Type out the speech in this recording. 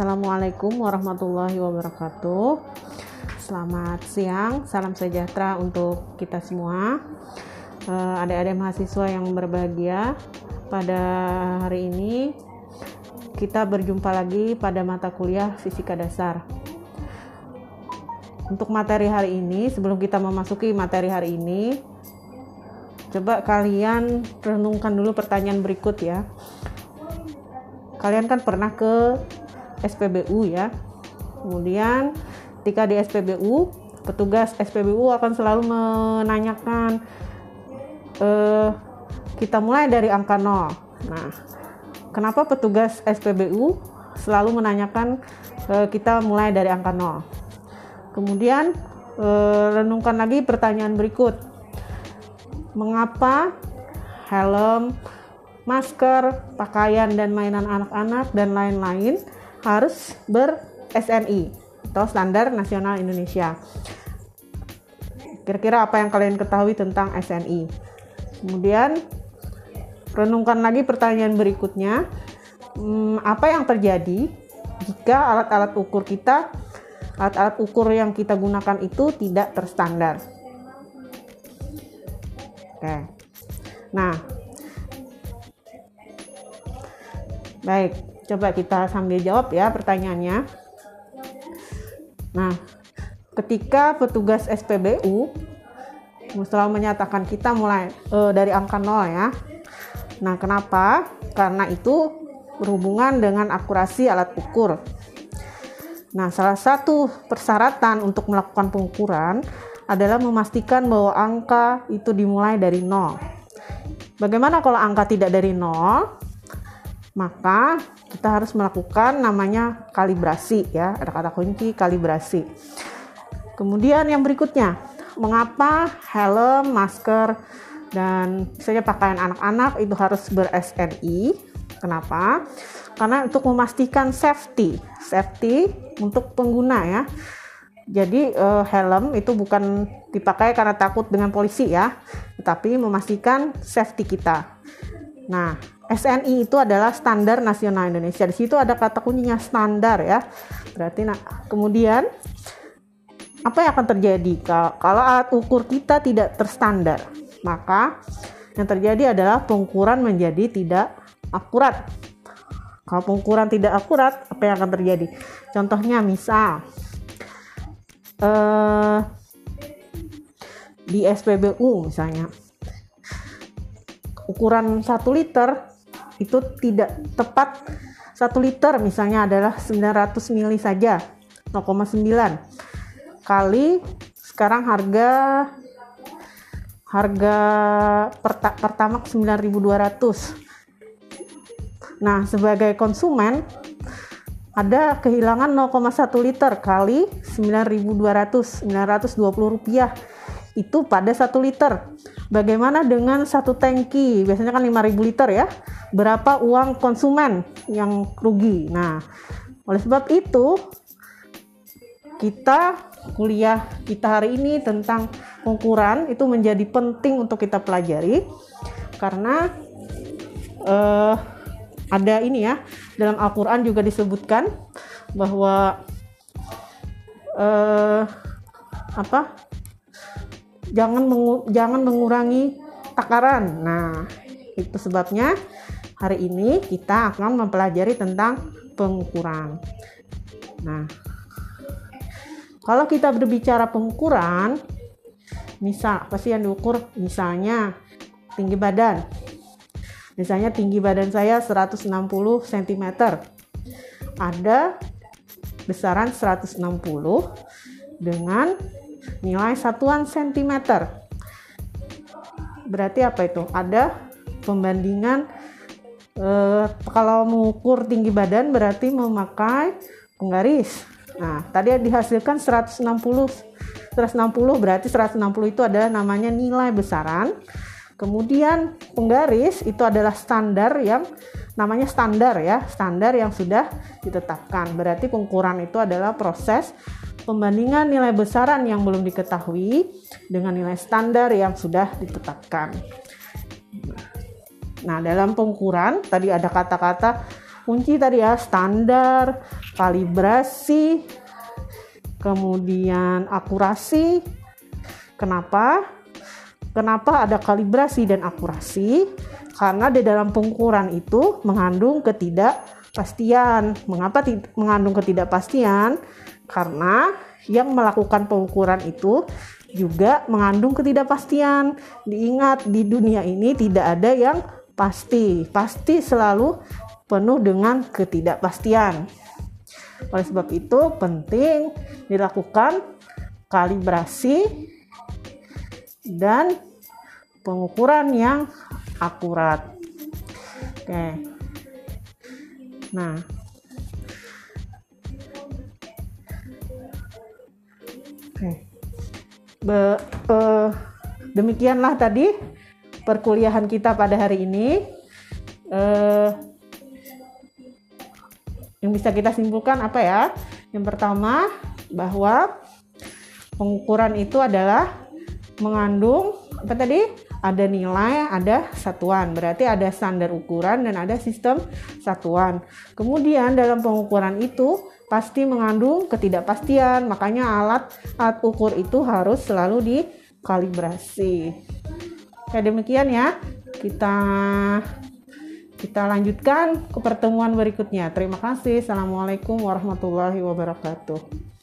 Assalamualaikum warahmatullahi wabarakatuh. Selamat siang, salam sejahtera untuk kita semua. Eh, adik-adik mahasiswa yang berbahagia, pada hari ini kita berjumpa lagi pada mata kuliah Fisika Dasar. Untuk materi hari ini, sebelum kita memasuki materi hari ini, coba kalian renungkan dulu pertanyaan berikut ya. Kalian kan pernah ke SPBU ya. Kemudian ketika di SPBU, petugas SPBU akan selalu menanyakan eh, kita mulai dari angka 0. Nah, kenapa petugas SPBU selalu menanyakan eh, kita mulai dari angka 0? Kemudian eh, renungkan lagi pertanyaan berikut. Mengapa helm, masker, pakaian dan mainan anak-anak dan lain-lain harus ber-SNI atau Standar Nasional Indonesia. Kira-kira apa yang kalian ketahui tentang SNI? Kemudian renungkan lagi pertanyaan berikutnya. Hmm, apa yang terjadi jika alat-alat ukur kita, alat-alat ukur yang kita gunakan itu tidak terstandar? Oke. Nah, baik. Coba kita sambil jawab ya pertanyaannya. Nah, ketika petugas SPBU selalu menyatakan kita mulai uh, dari angka 0 ya. Nah, kenapa? Karena itu berhubungan dengan akurasi alat ukur. Nah, salah satu persyaratan untuk melakukan pengukuran adalah memastikan bahwa angka itu dimulai dari 0. Bagaimana kalau angka tidak dari 0? Maka kita harus melakukan namanya kalibrasi ya. Ada kata kunci kalibrasi. Kemudian yang berikutnya mengapa helm masker dan misalnya pakaian anak-anak itu harus ber-SNI kenapa? Karena untuk memastikan safety safety untuk pengguna ya. Jadi uh, helm itu bukan dipakai karena takut dengan polisi ya tetapi memastikan safety kita nah SNI itu adalah standar nasional Indonesia. Di situ ada kata kuncinya standar ya. Berarti nah kemudian apa yang akan terjadi kalau alat ukur kita tidak terstandar? Maka yang terjadi adalah pengukuran menjadi tidak akurat. Kalau pengukuran tidak akurat, apa yang akan terjadi? Contohnya misal eh, di SPBU misalnya ukuran 1 liter itu tidak tepat. 1 liter misalnya adalah 900 mili saja 0,9 kali sekarang harga harga perta, pertama 9.200 nah sebagai konsumen ada kehilangan 0,1 liter kali 9.200 920 rupiah. Itu pada 1 liter Bagaimana dengan satu tangki? Biasanya kan 5000 liter ya. Berapa uang konsumen yang rugi? Nah, oleh sebab itu kita kuliah kita hari ini tentang pengukuran itu menjadi penting untuk kita pelajari karena uh, ada ini ya dalam Al-Qur'an juga disebutkan bahwa uh, apa jangan mengu jangan mengurangi takaran. Nah, itu sebabnya hari ini kita akan mempelajari tentang pengukuran. Nah, kalau kita berbicara pengukuran, misal apa sih yang diukur? Misalnya tinggi badan. Misalnya tinggi badan saya 160 cm. Ada besaran 160 dengan nilai satuan cm. Berarti apa itu? Ada pembandingan eh, kalau mengukur tinggi badan berarti memakai penggaris. Nah, tadi dihasilkan 160 160 berarti 160 itu adalah namanya nilai besaran. Kemudian penggaris itu adalah standar yang namanya standar ya, standar yang sudah ditetapkan. Berarti pengukuran itu adalah proses pembandingan nilai besaran yang belum diketahui dengan nilai standar yang sudah ditetapkan. Nah, dalam pengukuran tadi ada kata-kata kunci tadi ya, standar, kalibrasi, kemudian akurasi. Kenapa? Kenapa ada kalibrasi dan akurasi? Karena di dalam pengukuran itu mengandung ketidakpastian. Mengapa mengandung ketidakpastian? Karena yang melakukan pengukuran itu juga mengandung ketidakpastian. Diingat di dunia ini tidak ada yang pasti. Pasti selalu penuh dengan ketidakpastian. Oleh sebab itu penting dilakukan kalibrasi dan pengukuran yang akurat. Oke. Nah, Be, uh, demikianlah tadi perkuliahan kita pada hari ini. Uh, yang bisa kita simpulkan apa ya? Yang pertama bahwa pengukuran itu adalah mengandung apa tadi? Ada nilai, ada satuan. Berarti ada standar ukuran dan ada sistem satuan. Kemudian dalam pengukuran itu pasti mengandung ketidakpastian. Makanya alat alat ukur itu harus selalu dikalibrasi. Oke, demikian ya. Kita kita lanjutkan ke pertemuan berikutnya. Terima kasih. Assalamualaikum warahmatullahi wabarakatuh.